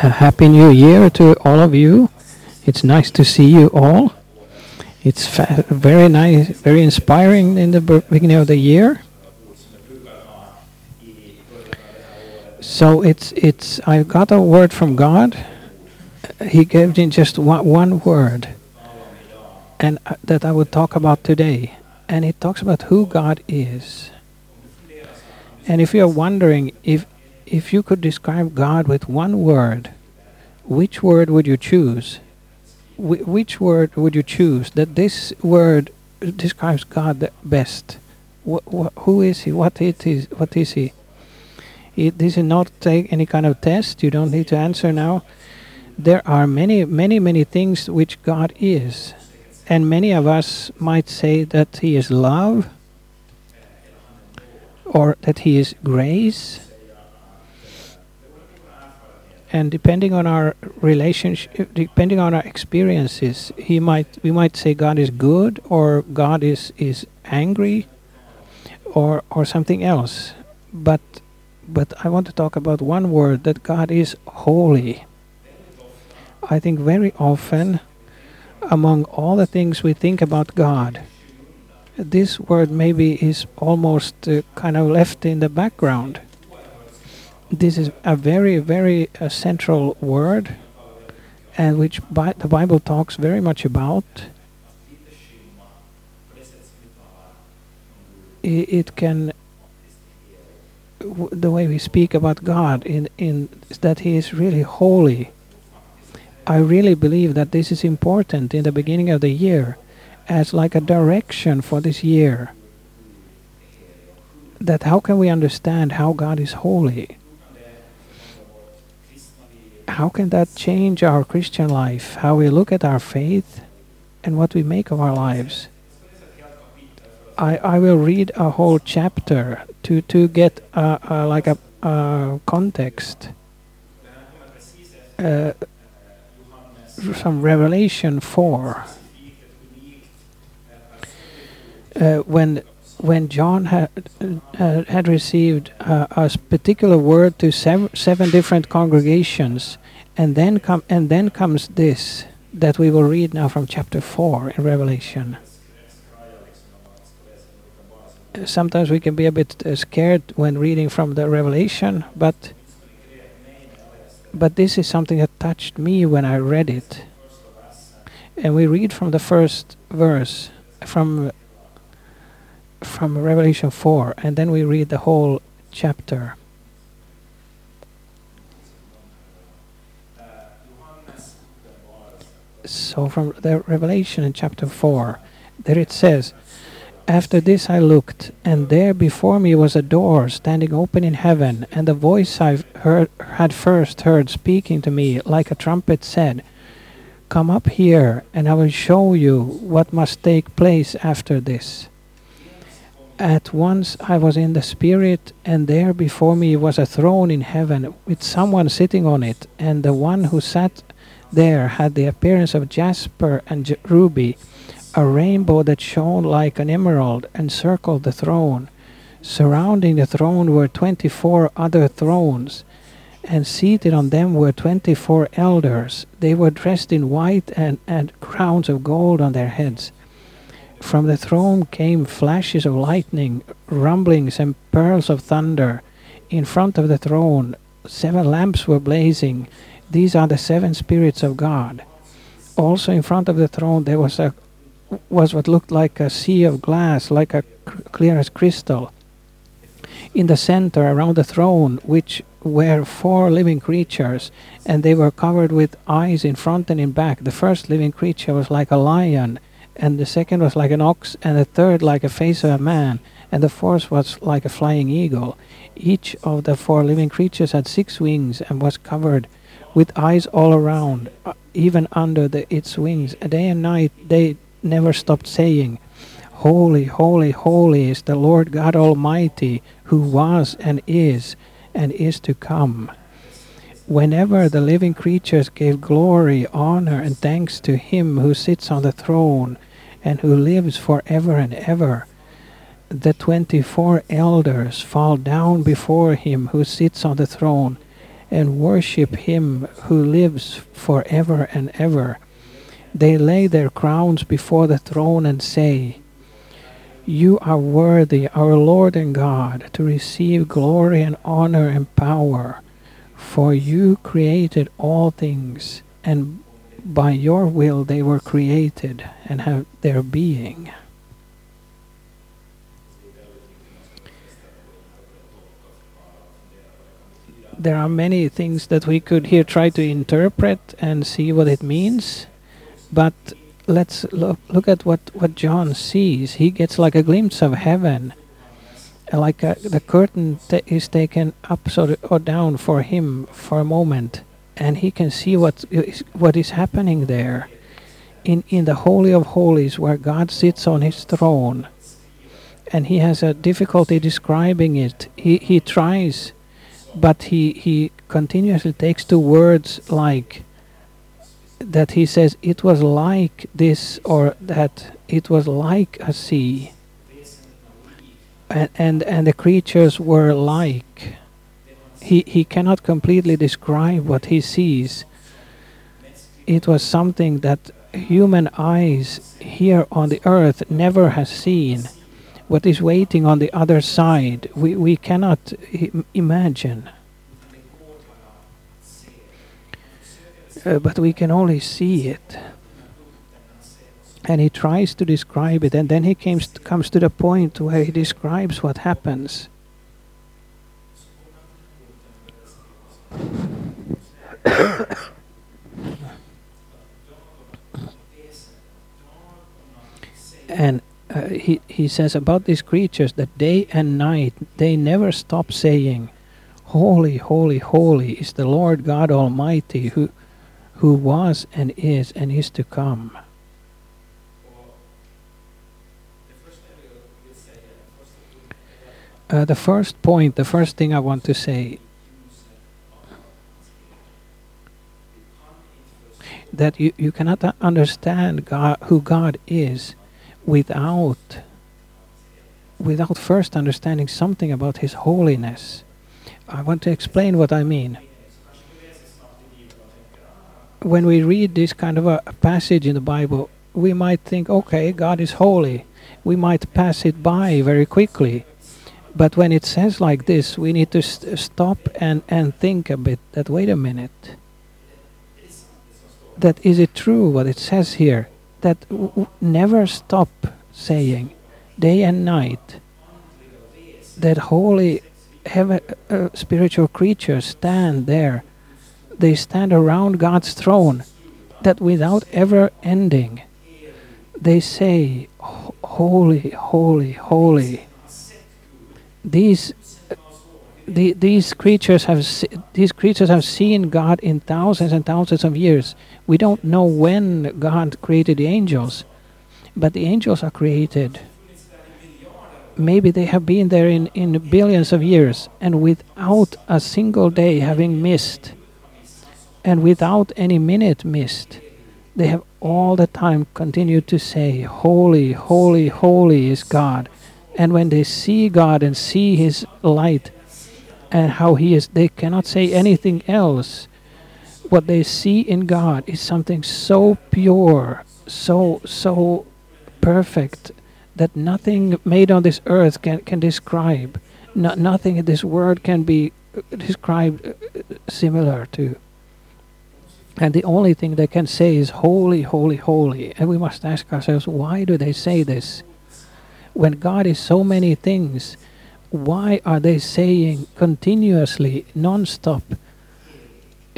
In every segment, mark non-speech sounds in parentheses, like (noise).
A happy new year to all of you. It's nice to see you all. It's very nice, very inspiring in the beginning of the year. So it's it's I got a word from God. He gave me just one, one word, and uh, that I would talk about today. And it talks about who God is. And if you're wondering if if you could describe God with one word, which word would you choose? Wh- which word would you choose? That this word describes God the best. Wh- wh- who is He? What it is? What is He? It, this is not take any kind of test. You don't need to answer now. There are many, many, many things which God is, and many of us might say that He is love, or that He is grace and depending on our relationship depending on our experiences he might we might say god is good or god is is angry or or something else. But but i want to talk about one word that god is holy. I think very often among all the things we think about god this word maybe is almost uh, kind of left in the background this is a very, very uh, central word, and which Bi- the Bible talks very much about. I- It can, the way we speak about God, in in that He is really holy. I really believe that this is important in the beginning of the year, as like a direction for this year. That how can we understand how God is holy? How can that change our Christian life? How we look at our faith and what we make of our lives? I, I will read a whole chapter to, to get uh, uh, like a uh, context. Uh, from Revelation 4. Uh, when when John had uh, had received uh, a particular word to seven, seven different congregations, and then come and then comes this that we will read now from chapter four in Revelation. Sometimes we can be a bit uh, scared when reading from the Revelation, but but this is something that touched me when I read it. And we read from the first verse from from Revelation 4, and then we read the whole chapter. So, from the Revelation in chapter 4, there it says, After this I looked, and there before me was a door standing open in heaven, and the voice I heard, had first heard speaking to me like a trumpet said, Come up here, and I will show you what must take place after this. At once I was in the Spirit, and there before me was a throne in heaven with someone sitting on it, and the one who sat there had the appearance of jasper and j- ruby. A rainbow that shone like an emerald encircled the throne. Surrounding the throne were twenty four other thrones, and seated on them were twenty four elders. They were dressed in white and had crowns of gold on their heads. From the throne came flashes of lightning, rumblings, and pearls of thunder. In front of the throne, seven lamps were blazing. These are the seven spirits of God. Also, in front of the throne, there was a was what looked like a sea of glass, like a clear as crystal. In the center, around the throne, which were four living creatures, and they were covered with eyes in front and in back. The first living creature was like a lion, and the second was like an ox, and the third like a face of a man, and the fourth was like a flying eagle. Each of the four living creatures had six wings and was covered with eyes all around, uh, even under the, its wings. Day and night they never stopped saying, Holy, holy, holy is the Lord God Almighty, who was and is and is to come. Whenever the living creatures gave glory, honor, and thanks to Him who sits on the throne and who lives forever and ever, the twenty four elders fall down before Him who sits on the throne and worship him who lives forever and ever. They lay their crowns before the throne and say, You are worthy, our Lord and God, to receive glory and honor and power, for you created all things, and by your will they were created and have their being. There are many things that we could here try to interpret and see what it means but let's look, look at what, what john sees. He gets like a glimpse of heaven like a, the curtain ta is taken up or down for him for a moment and he can see what is, what is happening there. In in the holy of holies where god sits on his throne and he has a difficulty describing it he he tries but he he continuously takes to words like that he says it was like this or that it was like a sea. And and, and the creatures were like. He he cannot completely describe what he sees. It was something that human eyes here on the earth never has seen what is waiting on the other side we we cannot imagine. Uh, but we can only see it. And he tries to describe it and then he comes comes to the point where he describes what happens. (coughs) And uh, he he says about these creatures that day and night they never stop saying holy holy holy is the lord god almighty who who was and is and is to come. Uh, the first point the first thing i want to say that you, you cannot understand God, who God is without without first understanding something about his holiness. I want to explain what I mean. When we read this kind of a passage in the Bible, we might think, okay, God is holy. We might pass it by very quickly. But when it says like this, we need to st stop and, and think a bit that, wait a minute, that is it true what it says here? That never stop saying day and night that holy heaven, uh, spiritual creatures stand there they stand around God's throne that without ever ending they say holy holy holy these the, these creatures have these creatures have seen God in thousands and thousands of years. We don't know when God created the angels, but the angels are created. Maybe they have been there in, in billions of years, and without a single day having missed, and without any minute missed, they have all the time continued to say, Holy, holy, holy is God. And when they see God and see His light, and how he is they cannot say anything else what they see in god is something so pure so so perfect that nothing made on this earth can can describe. No, nothing in this world can be described uh, similar to. And the only thing they can say is holy holy holy. And we must ask ourselves why do they say this? When god is so many things why are they saying continuously, non-stop,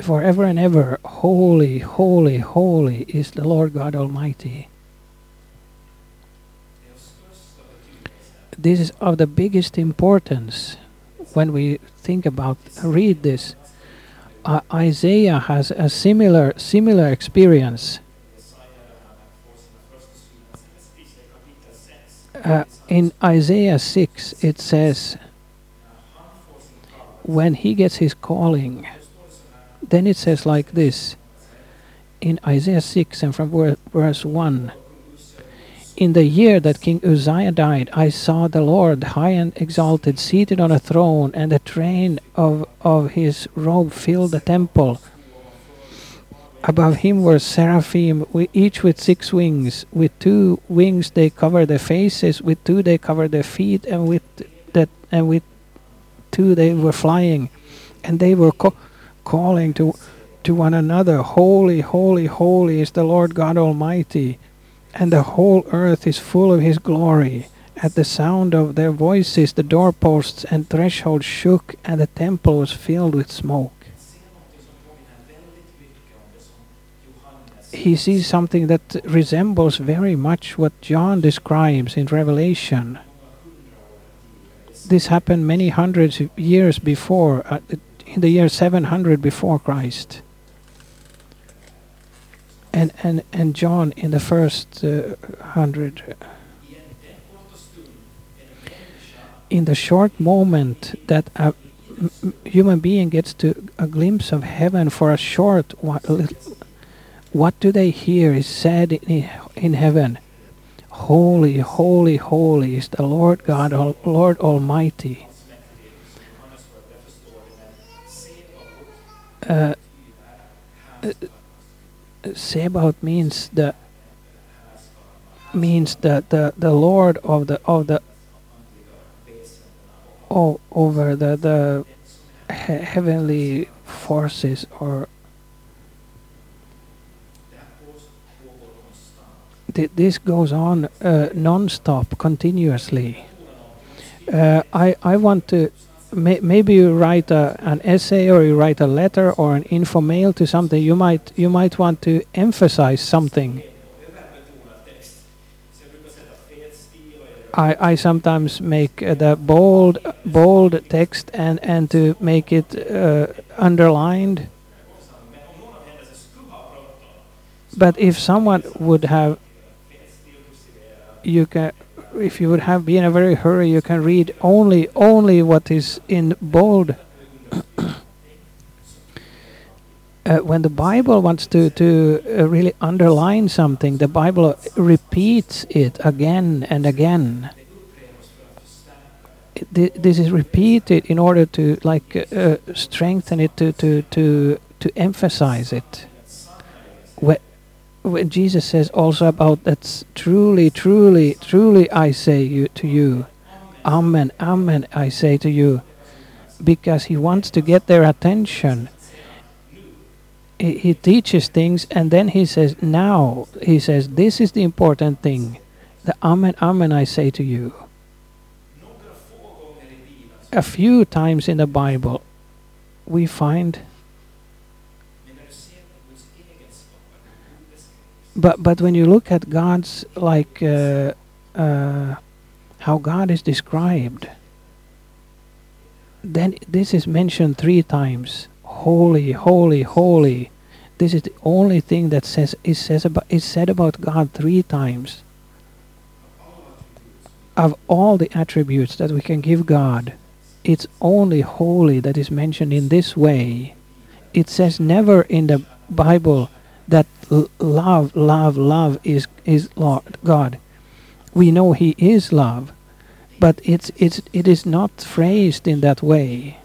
forever and ever, holy, holy, holy is the Lord God Almighty? This is of the biggest importance when we think about read this. Uh, Isaiah has a similar similar experience. Uh, in Isaiah 6, it says, when he gets his calling, then it says like this in Isaiah 6 and from verse 1 in the year that King Uzziah died, I saw the Lord high and exalted, seated on a throne, and the train of, of his robe filled the temple. Above him were seraphim, each with six wings. With two wings they cover their faces, with two they cover their feet, and with that and with two they were flying, and they were co- calling to to one another, Holy, holy, holy is the Lord God Almighty, and the whole earth is full of His glory. At the sound of their voices, the doorposts and thresholds shook, and the temple was filled with smoke. He sees something that resembles very much what John describes in Revelation. This happened many hundreds of years before, uh, in the year 700 before Christ. And, and, and John in the first uh, hundred. In the short moment that a human being gets to a glimpse of heaven for a short what, what do they hear is said in, in heaven holy holy holy is the lord god lord almighty uh, uh, Sebaot means the means the, the, the Lord of the of the oh, over the the he- heavenly forces or Th- this goes on uh, non-stop continuously. Uh, I, I want to may, maybe you write a, an essay or you write a letter or an info mail to something you might you might want to emphasize something. I, I sometimes make the bold bold text and, and to make it uh, underlined. But if someone would have you can if you would have been in a very hurry you can read only only what is in bold. (clears throat) Uh, when the bible wants to to uh, really underline something the bible repeats it again and again. It- thi- this is repeated in order to like uh, uh, strengthen it to to to to emphasize it when Jesus says also about that's truly, truly, truly I say you to you, Amen, Amen I say to you, because he wants to get their attention. He, he teaches things and then he says, now he says, this is the important thing. The Amen, Amen I say to you. A few times in the Bible, we find but but when you look at God's like uh, uh, how God is described, then this is mentioned three times. Holy, holy, holy. This is the only thing that says is says about is said about God three times. Of all the attributes that we can give God, it's only holy that is mentioned in this way. It says never in the Bible that love, love, love is is Lord God. We know He is love, but it's it's it is not phrased in that way.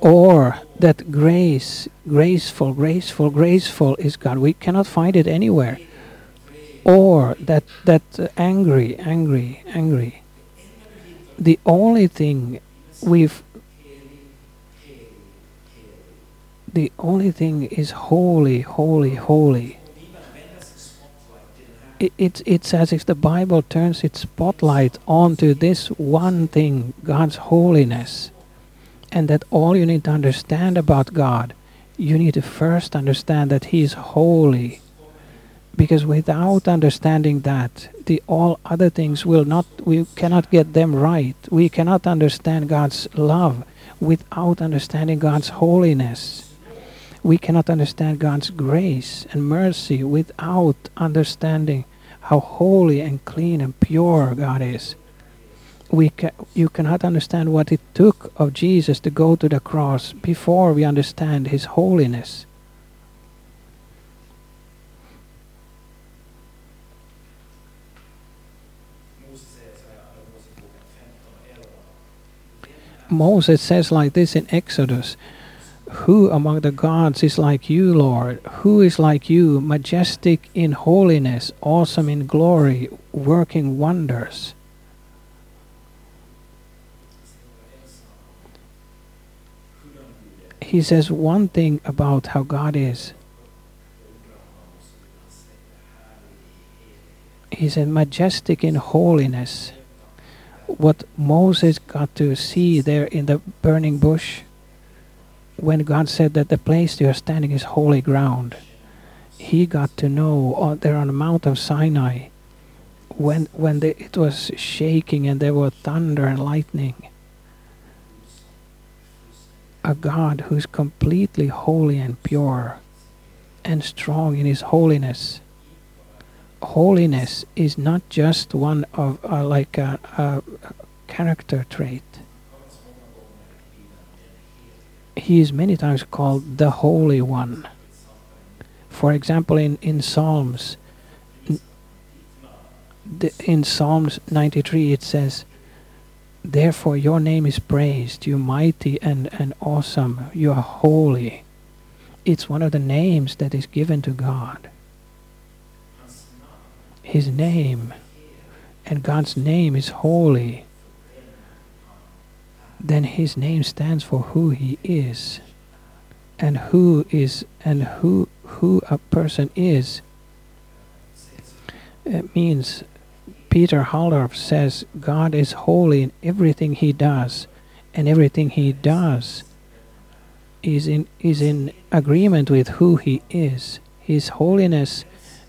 Or that grace, graceful, graceful, graceful is God. We cannot find it anywhere. Or that that angry, angry, angry. The only thing we've the only thing is holy, holy, holy. It, it's, it's as if the Bible turns its spotlight onto this one thing, God's holiness. And that all you need to understand about God, you need to first understand that He is holy. Because without understanding that, the all other things will not, we cannot get them right. We cannot understand God's love without understanding God's holiness we cannot understand God's grace and mercy without understanding how holy and clean and pure God is. We ca you cannot understand what it took of Jesus to go to the cross before we understand his holiness. Moses says like this in Exodus who among the gods is like you, Lord? Who is like you, majestic in holiness, awesome in glory, working wonders? He says one thing about how God is. He said, majestic in holiness. What Moses got to see there in the burning bush, when God said that the place you are standing is holy ground, he got to know uh, there on the Mount of Sinai, when when the, it was shaking and there were thunder and lightning. A God who's completely holy and pure, and strong in His holiness holiness is not just one of uh, like a, a, character trait. He is many times called the Holy One. For example, in in Psalms, in Psalms 93, it says, "Therefore your name is praised, you mighty and and awesome, you are holy." It's one of the names that is given to God his name, and God's name is holy, then his name stands for who he is. And who is and who who a person is. It means Peter Halldorf says God is holy in everything he does, and everything he does is in is in agreement with who he is. His holiness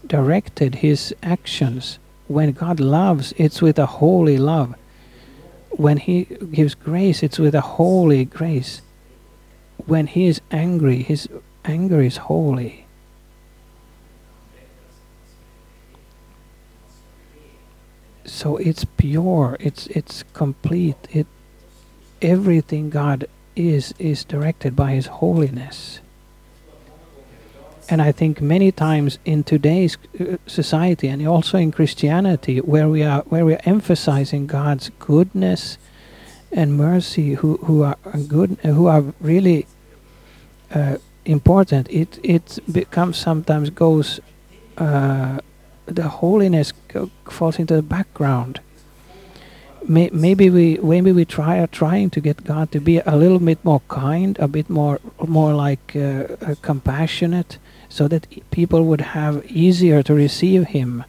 directed his actions. When God loves, it's with a holy love. When he gives grace, it's with a holy grace. When he is angry, his anger is holy. So it's pure, it's it's complete. It everything God is is directed by his holiness. And I think many times in today's uh, society and also in Christianity, where we are where we are emphasizing God's goodness and mercy, who who are good, who are really uh, important, it it becomes sometimes goes uh, the holiness falls into the background. May, maybe we maybe we try are trying to get God to be a little bit more kind, a bit more more like uh, compassionate so that people would have easier to receive him.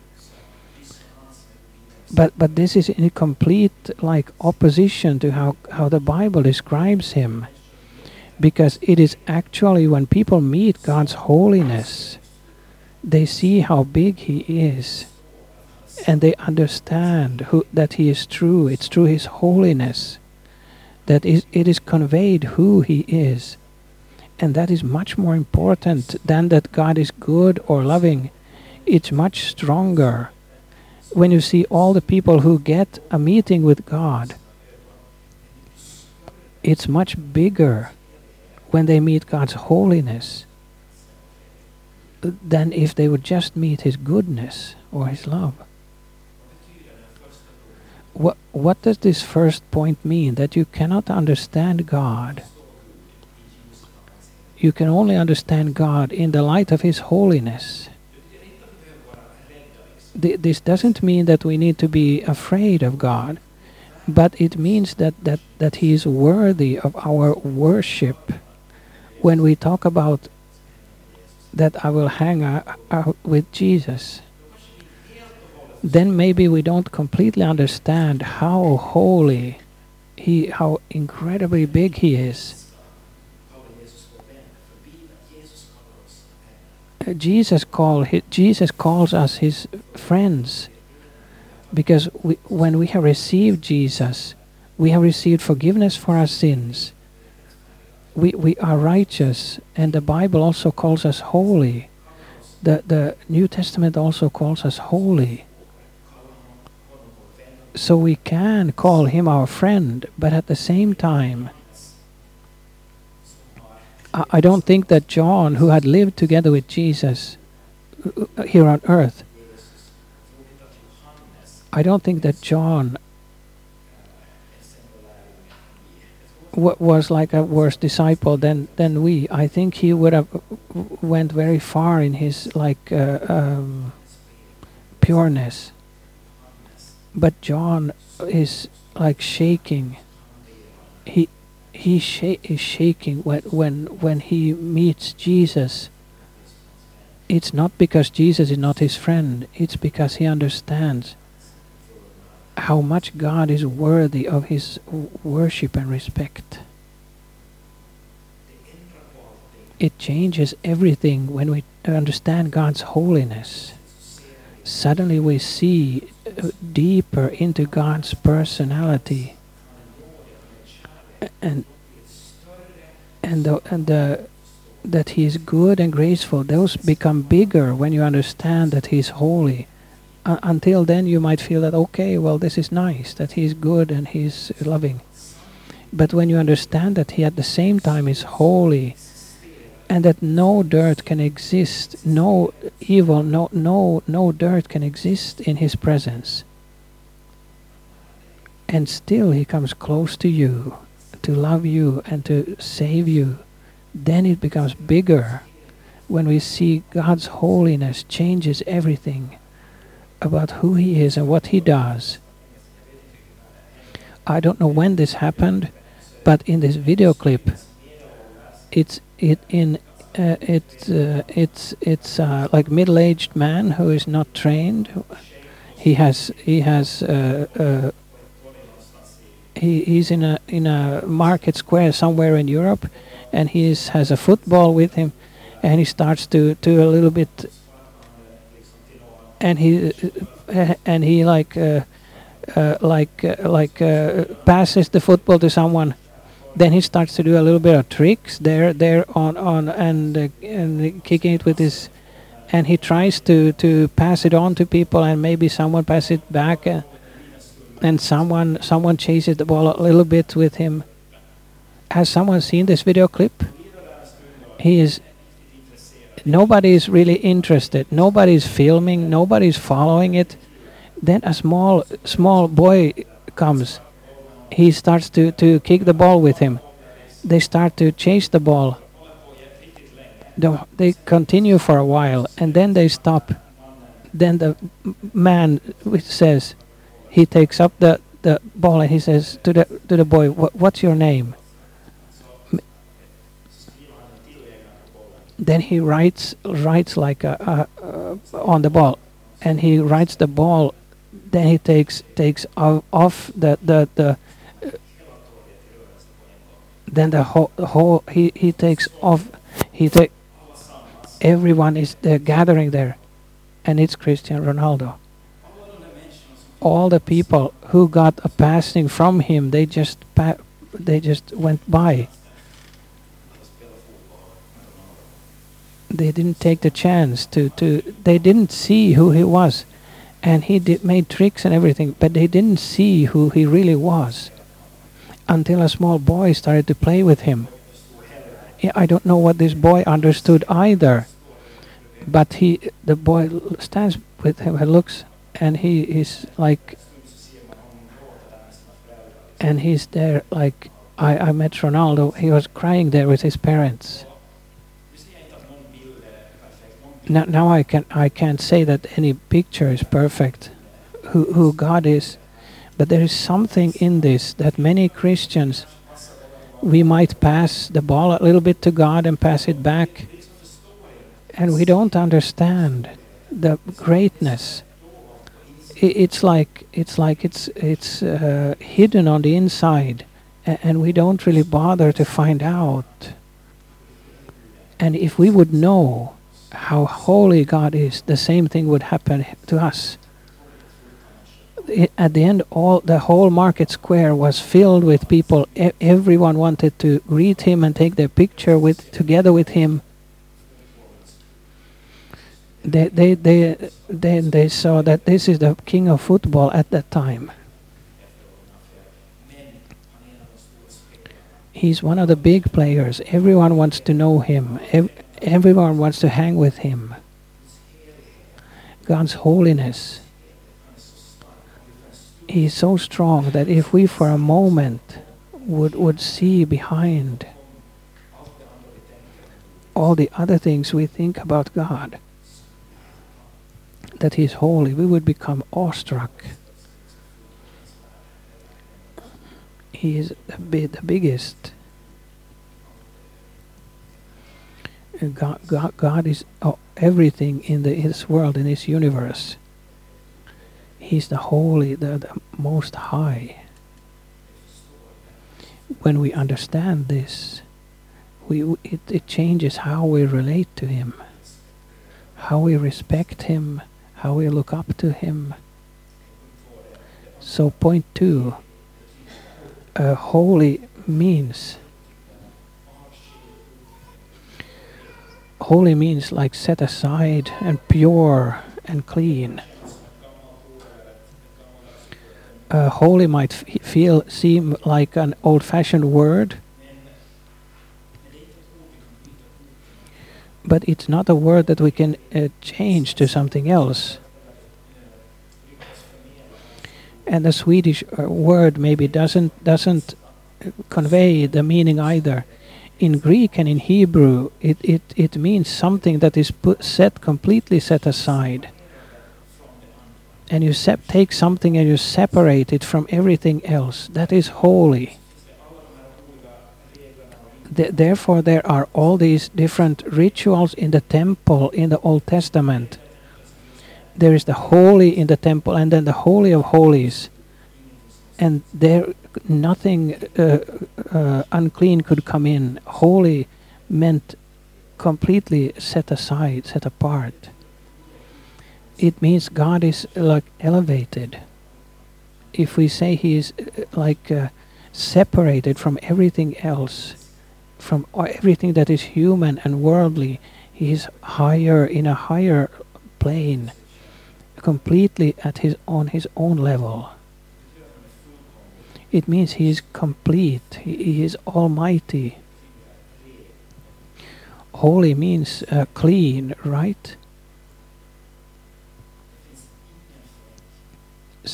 But but this is in complete like opposition to how, how the Bible describes him. Because it is actually when people meet God's holiness, they see how big he is. And they understand who, that he is true. It's through his holiness that is, it is conveyed who he is and that is much more important than that God is good or loving. It's much stronger when you see all the people who get a meeting with God. It's much bigger when they meet God's holiness than if they would just meet His goodness or His love. What, what does this first point mean? That you cannot understand God you can only understand God in the light of His holiness. This doesn't mean that we need to be afraid of God, but it means that, that, that He is worthy of our worship. When we talk about that I will hang out with Jesus, then maybe we don't completely understand how holy He, how incredibly big He is Jesus call Jesus calls us his friends because we, when we have received Jesus, we have received forgiveness for our sins. We we are righteous, and the Bible also calls us holy. The the New Testament also calls us holy. So we can call him our friend, but at the same time, I don't think that John, who had lived together with Jesus uh, here on earth, I don't think that John wa- was like a worse disciple than than we. I think he would have went very far in his like uh, um, pureness. But John is like shaking. He he sha- is shaking when when when he meets Jesus. It's not because Jesus is not his friend. It's because he understands how much God is worthy of his worship and respect. It changes everything when we understand God's holiness. Suddenly we see uh, deeper into God's personality. And and the, and the that he is good and graceful those become bigger when you understand that he is holy. Uh, until then you might feel that okay well this is nice that he is good and he is loving. But when you understand that he at the same time is holy and that no dirt can exist no evil no no no dirt can exist in his presence and still he comes close to you to love you and to save you then it becomes bigger when we see God's holiness changes everything about who he is and what he does. I don't know when this happened, but in this video clip, it's it in uh, it's uh, it's it's uh, like middle-aged man who is not trained. He has he has uh, uh, he he's in a in a market square somewhere in Europe, and he is, has a football with him, and he starts to to a little bit, and he uh, and he like uh, uh, like uh, like uh, passes the football to someone. Then he starts to do a little bit of tricks there there on on and uh, and kicking it with his, and he tries to to pass it on to people, and maybe someone pass it back. And someone someone chases the ball a little bit with him. Has someone seen this video clip? He is. Nobody is really interested. Nobody is filming. Nobody is following it. Then a small small boy comes. He starts to to kick the ball with him. They start to chase the ball. The- They continue for a while and then they stop. Then the man says, he takes up the, the ball and he says to the to the boy, "What's your name?" Then he writes writes like a, a, uh, on the ball, and he writes the ball. Then he takes takes off, off the the the. uh, Then the whole the whole he he takes off. He take. Everyone is there gathering there, and it's Cristiano Ronaldo all the people who got a passing from him they just they just went by. They didn't take the chance to to they didn't see who he was. And he did made tricks and everything but they didn't see who he really was until a small boy started to play with him. Yeah, i don't know what this boy understood either but he the boy stands with him and looks and he is like and he's there like I, I met Ronaldo. He was crying there with his parents. Now, now I can I can't say that any picture is perfect who who God is but there is something in this that many Christians we might pass the ball a little bit to God and pass it back and we don't understand the greatness it's like it's like it's it's uh, hidden on the inside and we don't really bother to find out. And if we would know how holy God is the same thing would happen to us. I- at the end all the whole market square was filled with people. E- everyone wanted to greet him and take their picture with together with him they they they then they saw that this is the king of football at that time. He's one of the big players. Everyone wants to know him. Ev- everyone wants to hang with him. God's holiness. He is so strong that if we for a moment would would see behind all the other things we think about God, that He's holy, we would become awestruck. He is the, the biggest. God, God, God is uh, everything in the, this world, in His universe. He's the holy, the, the most high. When we understand this, we it, it changes how we relate to him, how we respect him, how we look up to him. So point two, holy means holy means like set aside and pure and clean. Uh, holy might feel seem like an old-fashioned word, but it's not a word that we can uh, change to something else. And the Swedish uh, word maybe doesn't doesn't uh, convey the meaning either. In Greek and in Hebrew, it, it, it means something that is put, set completely set aside. And you take something and you separate it from everything else. That is holy. Th- therefore, there are all these different rituals in the temple in the Old Testament. There is the holy in the temple, and then the holy of holies, and there nothing uh, uh, unclean could come in. Holy meant completely set aside, set apart. It means God is like elevated. If we say He is uh, like uh, separated from everything else, from everything that is human and worldly, He is higher in a higher plane, completely at His on His own level. It means He is complete. He, he is almighty. Holy means uh, clean, right?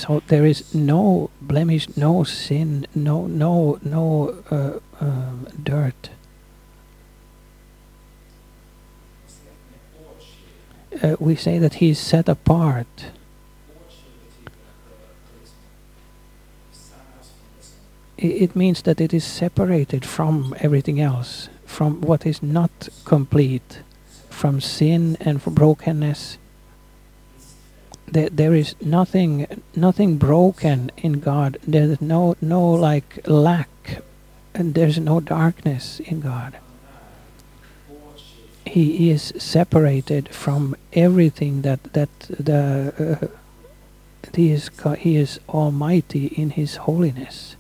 So there is no blemish, no sin, no no no uh, um, dirt. Uh, we say that he is set apart. It means that it is separated from everything else, from what is not complete, from sin and from brokenness. There, there is nothing, nothing broken in God. There is no, no like lack, and there's no darkness in God. He is separated from everything that that the uh, he is he is almighty in his holiness.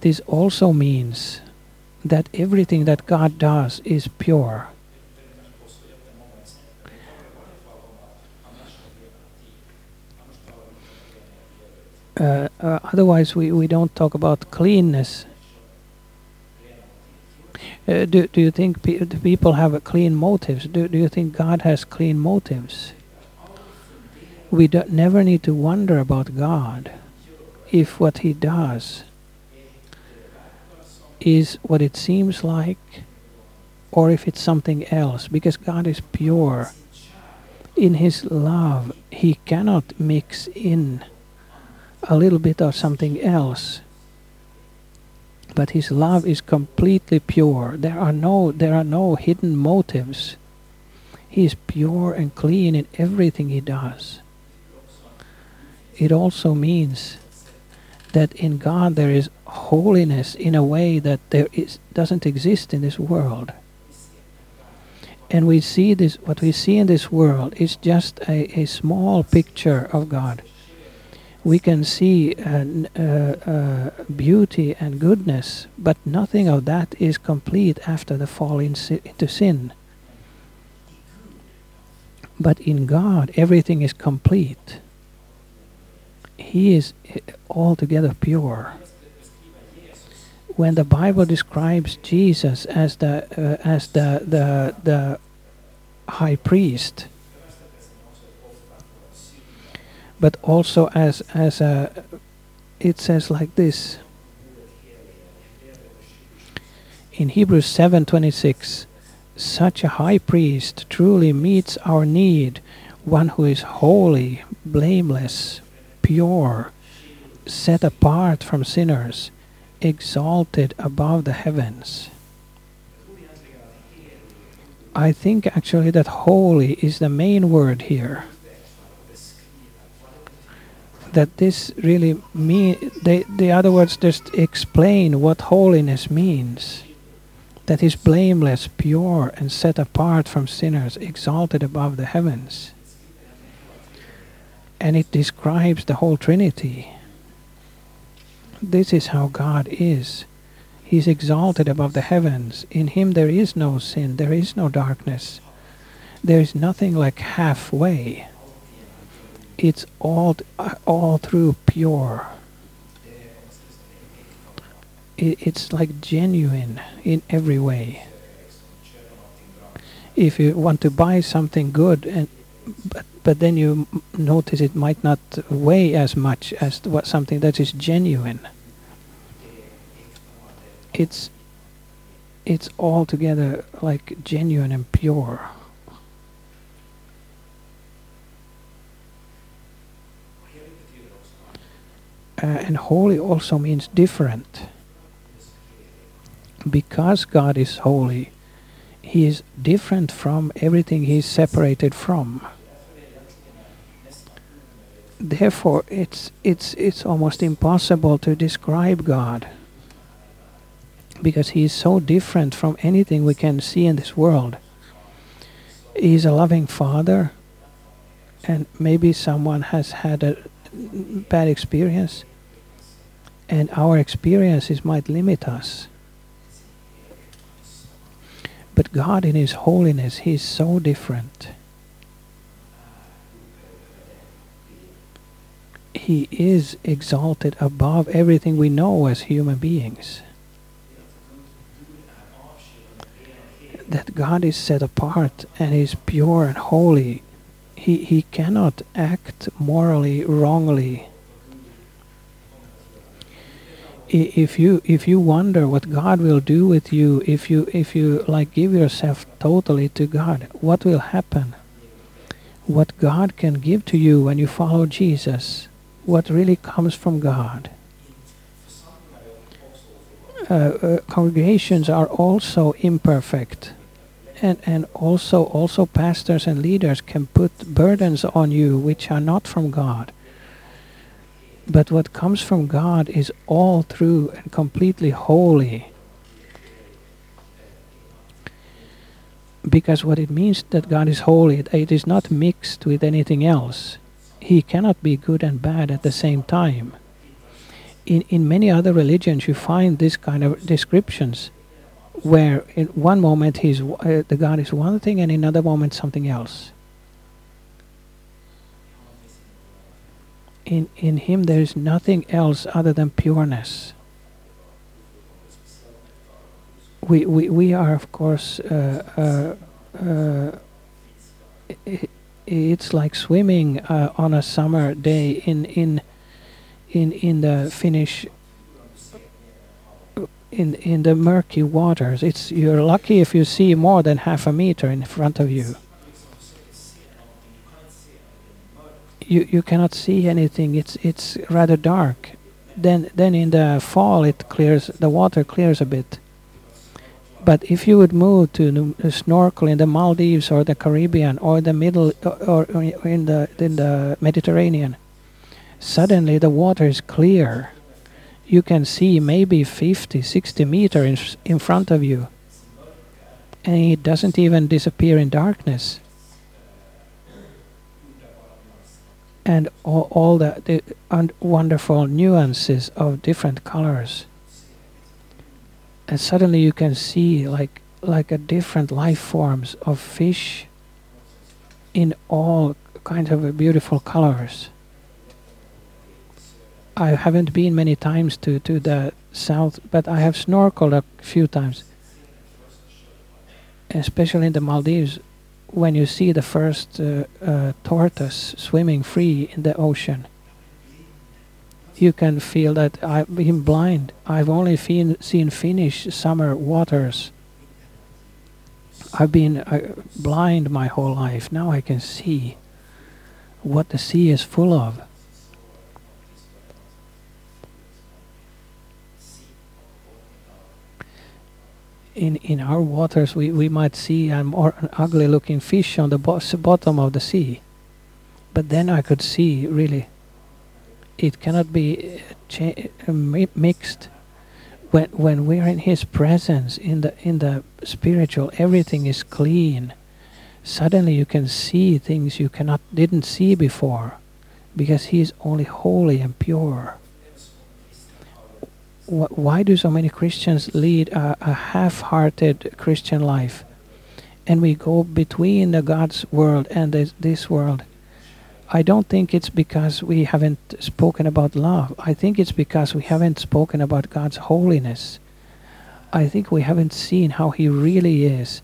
This also means that everything that God does is pure. Uh, uh, otherwise, we, we don't talk about cleanness. Uh, do, do you think pe- people have a clean motives? Do, do you think God has clean motives? We do, never need to wonder about God if what He does is what it seems like or if it's something else because God is pure. In His love, He cannot mix in a little bit of something else. But His love is completely pure. There are no there are no hidden motives. He is pure and clean in everything He does. It also means that in God there is holiness in a way that there is doesn't exist in this world. And we see this what we see in this world is just a, a small picture of God. We can see uh, n- uh, uh, beauty and goodness, but nothing of that is complete after the fall in si- into sin. But in God, everything is complete. He is uh, altogether pure. When the Bible describes Jesus as the uh, as the, the the high priest, but also as as a it says like this. In Hebrews 7:26 such a high priest truly meets our need one who is holy blameless pure set apart from sinners exalted above the heavens. I think actually that holy is the main word here that this really mean they the other words just explain what holiness means. That is blameless pure and set apart from sinners exalted above the heavens. And it describes the whole trinity. This is how god is. He is exalted above the heavens. In him there is no sin there is no darkness. There is nothing like halfway it's all all through pure. It, it's like genuine in every way. If you want to buy something good and but but then you notice it might not weigh as much as what something that is genuine. It's it's altogether like genuine and pure. Uh, and holy also means different. Because God is holy, He is different from everything He is separated from. Therefore, it's it's it's almost impossible to describe God because He is so different from anything we can see in this world. He is a loving Father, and maybe someone has had a bad experience and our experiences might limit us. But God in His holiness, He is so different. He is exalted above everything we know as human beings. That God is set apart and is pure and holy. He, he cannot act morally wrongly if you if you wonder what God will do with you if you if you like give yourself totally to God what will happen? What God can give to you when you follow Jesus what really comes from God? Uh, uh, congregations are also imperfect. And and also also pastors and leaders can put burdens on you which are not from God but what comes from God is all true and completely holy. Because what it means that God is holy, it is not mixed with anything else. He cannot be good and bad at the same time. In, in many other religions, you find this kind of descriptions where in one moment he's, uh, the God is one thing and in another moment something else. In, in him there is nothing else other than pureness. We, we, we are, of course, uh, uh, uh, it, it's like swimming uh, on a summer day in, in, in, in the Finnish in in the murky waters. It's you're lucky if you see more than half a meter in front of you. You you cannot see anything. It's it's rather dark. Then then in the fall it clears. The water clears a bit. But if you would move to snorkel in the Maldives or the Caribbean or the middle uh, or, or in the in the Mediterranean, suddenly the water is clear. You can see maybe 50, 60 meters in, in front of you. And it doesn't even disappear in darkness. And all, all the, the wonderful nuances of different colors. And suddenly you can see like like a different life forms of fish in all kinds of beautiful colors. I haven't been many times to, to the south, but I have snorkeled a few times, especially in the Maldives when you see the first uh, uh, tortoise swimming free in the ocean. you can feel that I've been blind. I've only seen, seen Finnish summer waters. I've been uh, blind my whole life. Now I can see what the sea is full of. In, in our waters, we, we might see an, an ugly looking fish on the bo bottom of the sea. But then I could see really it cannot be uh, uh mixed. When when we are in his presence in the in the spiritual everything is clean. Suddenly you can see things you cannot didn't see before because he is only holy and pure why do so many Christians lead a, a half-hearted Christian life and we go between the God's world and this, this world I don't think it's because we haven't spoken about love. I think it's because we haven't spoken about God's holiness. I think we haven't seen how He really is,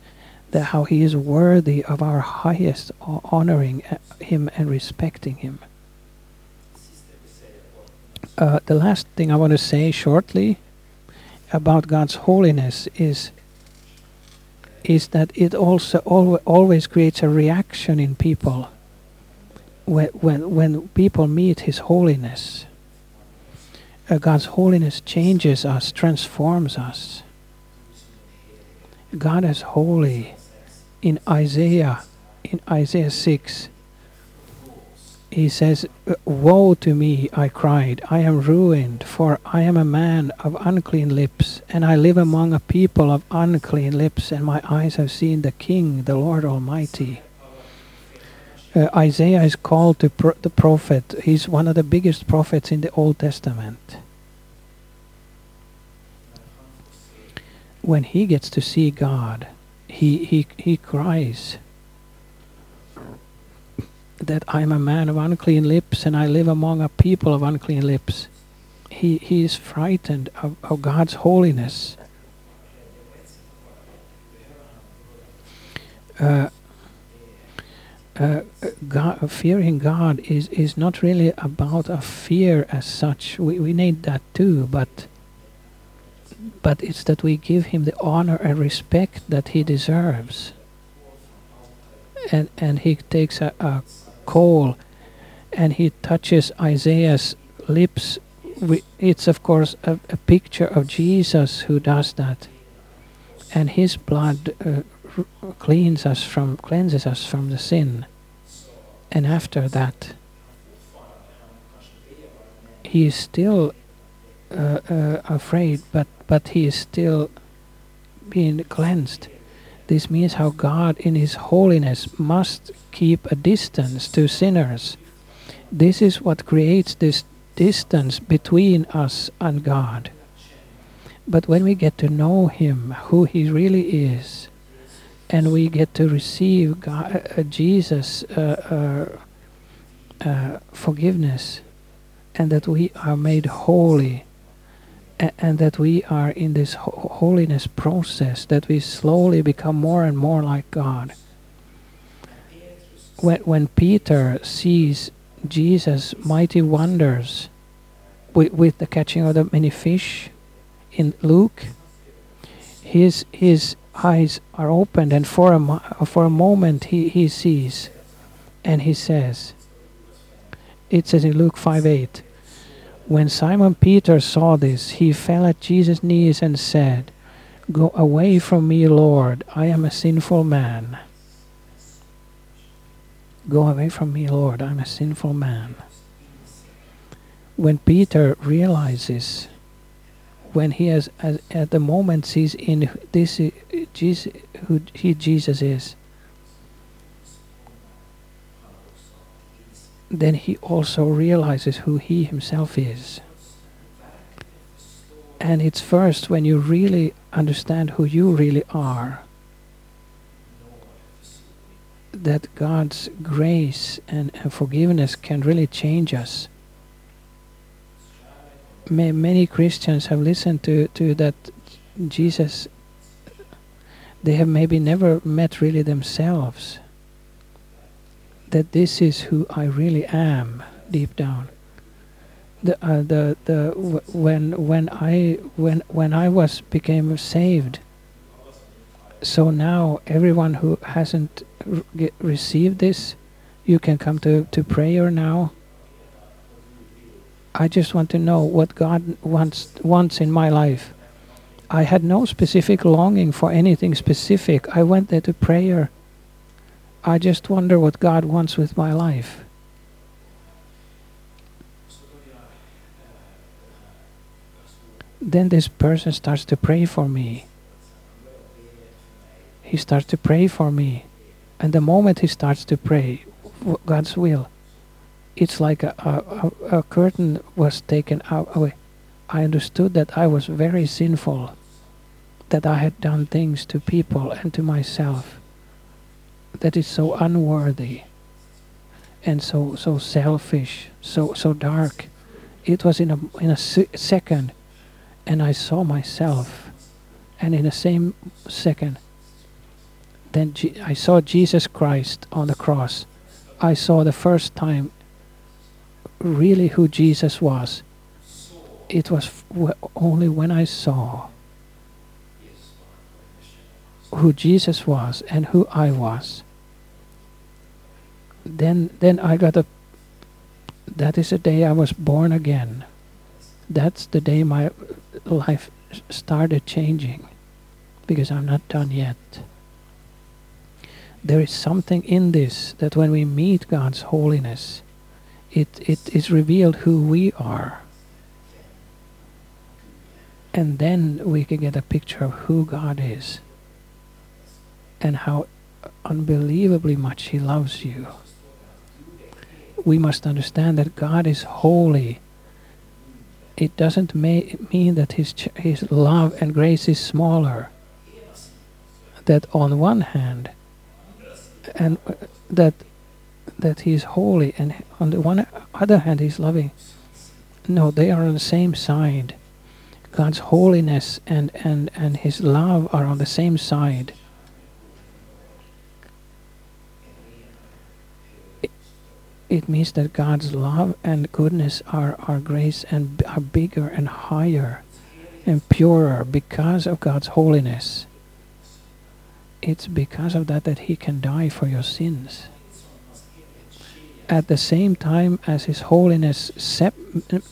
that how He is worthy of our highest honoring uh, Him and respecting Him. Uh, the last thing I want to say shortly about God's holiness is is that it also always creates a reaction in people when, when, when people meet His holiness, uh, God's holiness changes us, transforms us. God is holy. In Isaiah, in Isaiah 6, he says, Woe to me, I cried, I am ruined, for I am a man of unclean lips, and I live among a people of unclean lips, and my eyes have seen the King, the Lord Almighty uh, Isaiah is called to pro the prophet. He's one of the biggest prophets in the Old Testament. When he gets to see God, he, he, he cries that I'm a man of unclean lips and I live among a people of unclean lips. He, he is frightened of, of God's holiness. Uh, uh, God, fearing God is is not really about a fear as such. We we need that too, but but it's that we give him the honor and respect that he deserves. And and he takes a, a coal, and he touches Isaiah's lips. It's of course a, a picture of Jesus who does that, and his blood uh, cleans us from cleanses us from the sin. And after that he is still uh, uh, afraid but but he is still being cleansed this means how God in his holiness must keep a distance to sinners. This is what creates this distance between us and God. But when we get to know him who he really is and we get to receive God, uh, Jesus' uh, uh, uh, forgiveness, and that we are made holy, and that we are in this ho holiness process, that we slowly become more and more like God. When, when Peter sees Jesus' mighty wonders with, with the catching of the many fish in Luke, his, his eyes are opened and for a, for a moment he, he sees and he says it says in luke 5 8 when simon peter saw this he fell at jesus knees and said go away from me lord i am a sinful man. Go away from me lord i'm a sinful man. When peter realizes when he has as, at the moment sees in this Jesus, who he Jesus is, then he also realizes who he himself is. And it's first when you really understand who you really are that God's grace and, and forgiveness can really change us many Christians have listened to, to that Jesus, they have maybe never met really themselves. That this is who I really am deep down. the uh, the the w- when when I when when I was became saved. So now everyone who hasn't received this, you can come to to prayer now. I just want to know what God wants wants in my life. I had no specific longing for anything specific. I went there to prayer. I just wonder what God wants with my life. Then this person starts to pray for me. He starts to pray for me. And the moment he starts to pray, God's will, it's like a, a, a, curtain was taken out away. I understood that I was very sinful, that I had done things to people and to myself that is so unworthy and so so selfish, so so dark. It was in a in a se- second, and I saw myself, and in the same second, then I saw Jesus Christ on the cross. I saw the first time really who Jesus was. It was only when I saw who Jesus was and who I was. Then then I got a that is the day I was born again. That's the day my life started changing because I'm not done yet. There is something in this that when we meet God's holiness, it, it is revealed who we are. And then we can get a picture of who God is and how unbelievably much He loves you. We must understand that God is holy. It doesn't mean that his, his love and grace is smaller. That on one hand, and uh, that that he is holy, and on the one other hand, he's loving. No, they are on the same side. God's holiness and, and, and his love are on the same side. It means that God's love and goodness are, our grace and are bigger and higher and purer because of God's holiness. It's because of that that He can die for your sins. At the same time as His holiness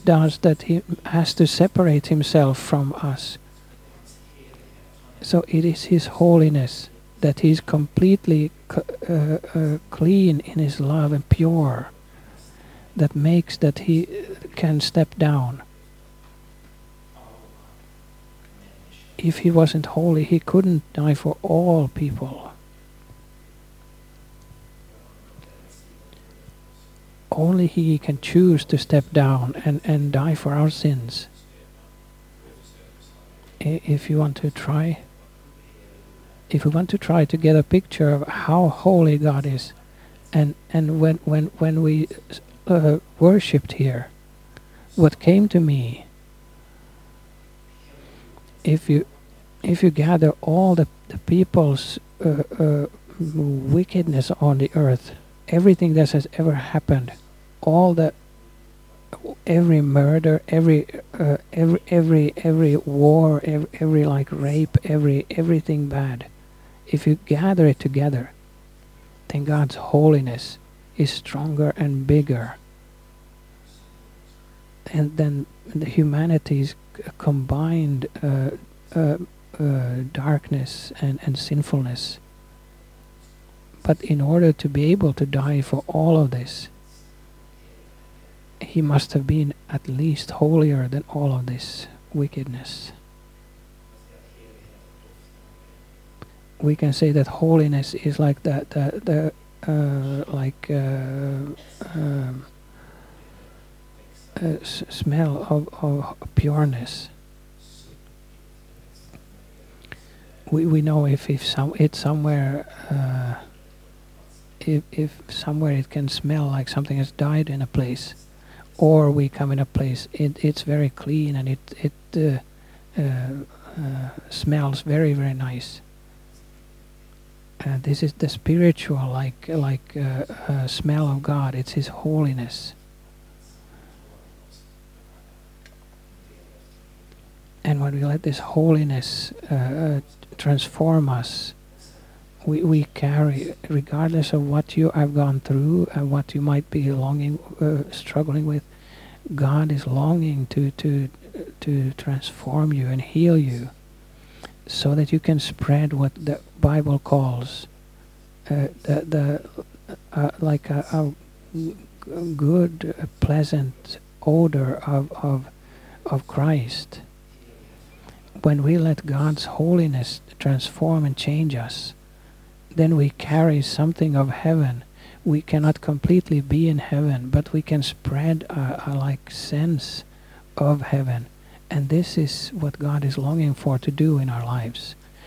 does that, He has to separate Himself from us. So it is His holiness that He's completely c- uh, uh, clean in His love and pure that makes that He can step down. If He wasn't holy, He couldn't die for all people. Only He can choose to step down and, and die for our sins. If you want to try, if we want to try to get a picture of how holy God is, and and when when when we uh, worshipped here, what came to me. If you if you gather all the the people's uh, uh, wickedness on the earth, everything that has ever happened, all the every murder, every uh, every every every war, every, every like rape, every everything bad. If you gather it together, then God's holiness is stronger and bigger. And then the humanity's combined uh, uh, uh, darkness and, and sinfulness. But in order to be able to die for all of this, he must have been at least holier than all of this wickedness. We can say that holiness is like the the, the like uh, um, uh, smell of, of pureness. We we know if if some it's somewhere uh, if if somewhere it can smell like something has died in a place, or we come in a place it it's very clean and it it uh, uh, uh, smells very very nice. Uh, this is the spiritual, like like uh, uh, smell of God. It's His holiness. and when we let this holiness uh, uh, transform us, we, we carry, regardless of what you have gone through and what you might be longing, uh, struggling with, God is longing to, to, to transform you and heal you so that you can spread what the Bible calls uh, the, the uh, like a, a good, pleasant odor of, of, of Christ. When we let God's holiness transform and change us, then we carry something of heaven. We cannot completely be in heaven, but we can spread a, a like sense of heaven. And this is what God is longing for to do in our lives.